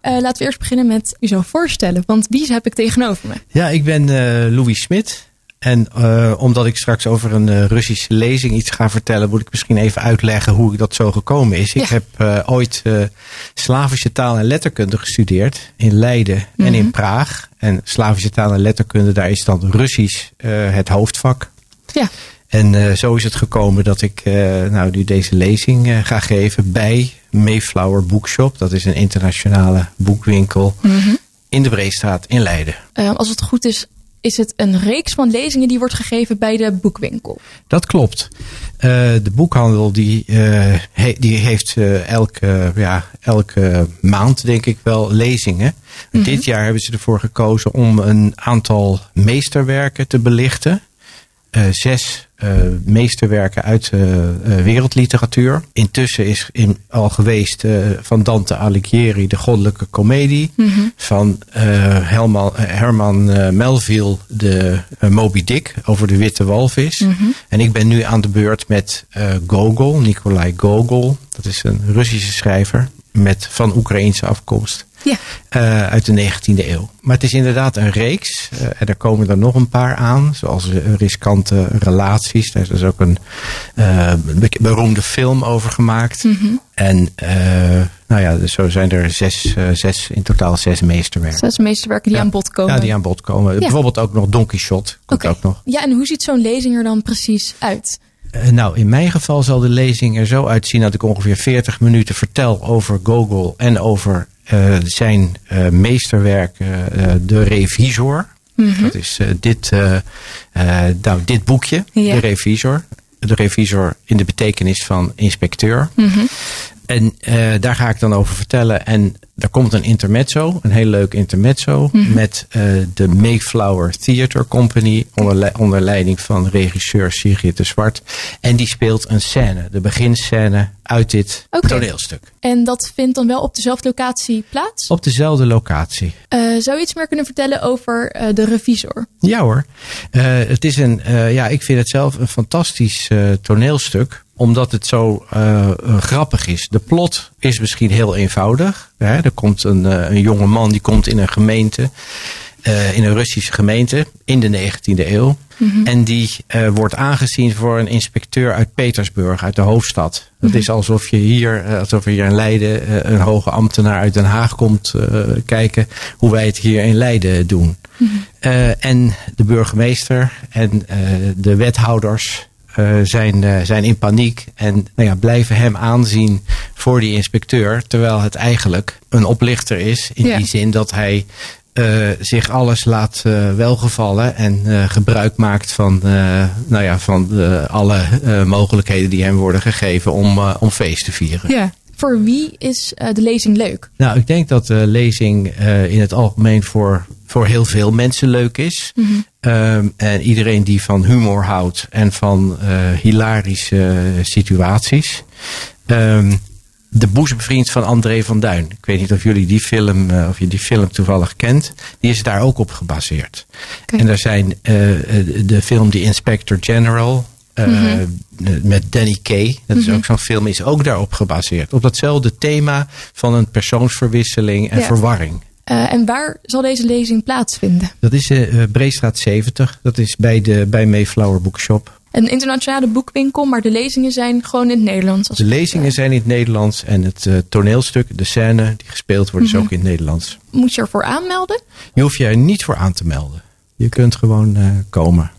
laten we eerst beginnen met jezelf voorstellen, want wie heb ik tegenover me? Ja, ik ben Louis Smit. En uh, omdat ik straks over een uh, Russische lezing iets ga vertellen, moet ik misschien even uitleggen hoe dat zo gekomen is. Ik heb uh, ooit Slavische taal en letterkunde gestudeerd in Leiden mm -hmm. en in mhm. Praag. En Slavische taal en letterkunde, daar is dan Russisch het hoofdvak. Ja. En zo is het gekomen dat ik nou, nu deze lezing ga geven bij Mayflower Bookshop. Dat is een internationale boekwinkel mm -hmm. in de Breestraat in Leiden. als het goed is, is het een reeks van lezingen die wordt gegeven bij de boekwinkel. Dat klopt. Uh, de boekhandel die, uh, he, die heeft uh, elke, ja, elke maand denk ik wel lezingen. Mm -hmm. Dit jaar hebben ze ervoor gekozen om een aantal meesterwerken te belichten. zes meesterwerken uit uh, wereldliteratuur. Intussen is in, al geweest van Dante Alighieri de Goddelijke Comedie. Mm -hmm. Van Helman, Herman Melville de Moby Dick over de witte walvis. Mm -hmm. En ik ben nu aan de beurt met Gogol, Nikolai Gogol. Dat is een Russische schrijver met, van Oekraïense afkomst. Ja. Uh, uit de 19e eeuw. Maar het is inderdaad een reeks. Uh, en er komen er nog een paar aan. Zoals riskante relaties. Daar is dus ook een uh, beroemde film over gemaakt. Mm -hmm. En nou ja, dus zo zijn er zes, zes, in totaal zes meesterwerken. Zes meesterwerken die ja. aan bod komen. Ja, die aan bod komen. Ja. Bijvoorbeeld ook nog Don Quixote. Komt okay. ook nog. Ja, en hoe ziet zo'n lezing er dan precies uit? Nou, in mijn geval zal de lezing er zo uitzien dat ik ongeveer 40 minuten vertel over Gogol en over zijn uh, meesterwerk, De Revisor. Mm -hmm. Dat is dit, nou, dit boekje, ja. De Revisor. De Revisor in de betekenis van inspecteur. Mm -hmm. En daar ga ik dan over vertellen. En er komt een intermezzo, een heel leuk intermezzo. Mm -hmm. Met de Mayflower Theatre Company. Onder, onder leiding van regisseur Sigrid de Zwart. En die speelt een scène, de beginscène uit dit okay. toneelstuk. En dat vindt dan wel op dezelfde locatie plaats? Op dezelfde locatie. Uh, zou je iets meer kunnen vertellen over de revisor? Ja hoor. Het is een, ja, ik vind het zelf een fantastisch toneelstuk omdat het zo uh, grappig is. De plot is misschien heel eenvoudig. Hè? Er komt een, uh, een jonge man die komt in een gemeente. Uh, in een Russische gemeente in de 19e eeuw. Mm -hmm. En die wordt aangezien voor een inspecteur uit Petersburg, uit de hoofdstad. Dat mm -hmm. is alsof je hier, alsof er hier in Leiden een hoge ambtenaar uit Den Haag komt kijken hoe wij het hier in Leiden doen. Mm -hmm. en de burgemeester en de wethouders zijn, uh, zijn in paniek en nou ja, blijven hem aanzien voor die inspecteur. Terwijl het eigenlijk een oplichter is. In ja. die zin dat hij uh, zich alles laat welgevallen en gebruik maakt van, nou ja, van alle mogelijkheden die hem worden gegeven om, om feest te vieren. Ja. Voor wie is de lezing leuk? Nou, ik denk dat de lezing in het algemeen voor voor heel veel mensen leuk is. Mm -hmm. um, en iedereen die van humor houdt en van uh, hilarische situaties. Um, de boezemvriend van André van Duin. Ik weet niet of jullie die film, uh, of je die film toevallig kent. Die is daar ook op gebaseerd. Okay. En er zijn uh, de film The Inspector General. Uh, mm -hmm. Met Danny Kay. Dat is mm -hmm. ook zo'n film. Is ook daarop gebaseerd. Op datzelfde thema van een persoonsverwisseling en Ja. verwarring. Uh, en waar zal deze lezing plaatsvinden? Dat is uh, Breestraat 70. Dat is bij, de, bij Mayflower Bookshop. Een internationale boekwinkel, maar de lezingen zijn gewoon in het Nederlands. De lezingen zijn in het Nederlands en het uh, toneelstuk, de scène die gespeeld wordt, mm -hmm. is ook in het Nederlands. Moet je ervoor aanmelden? Je hoeft je er niet voor aan te melden. Je kunt gewoon komen.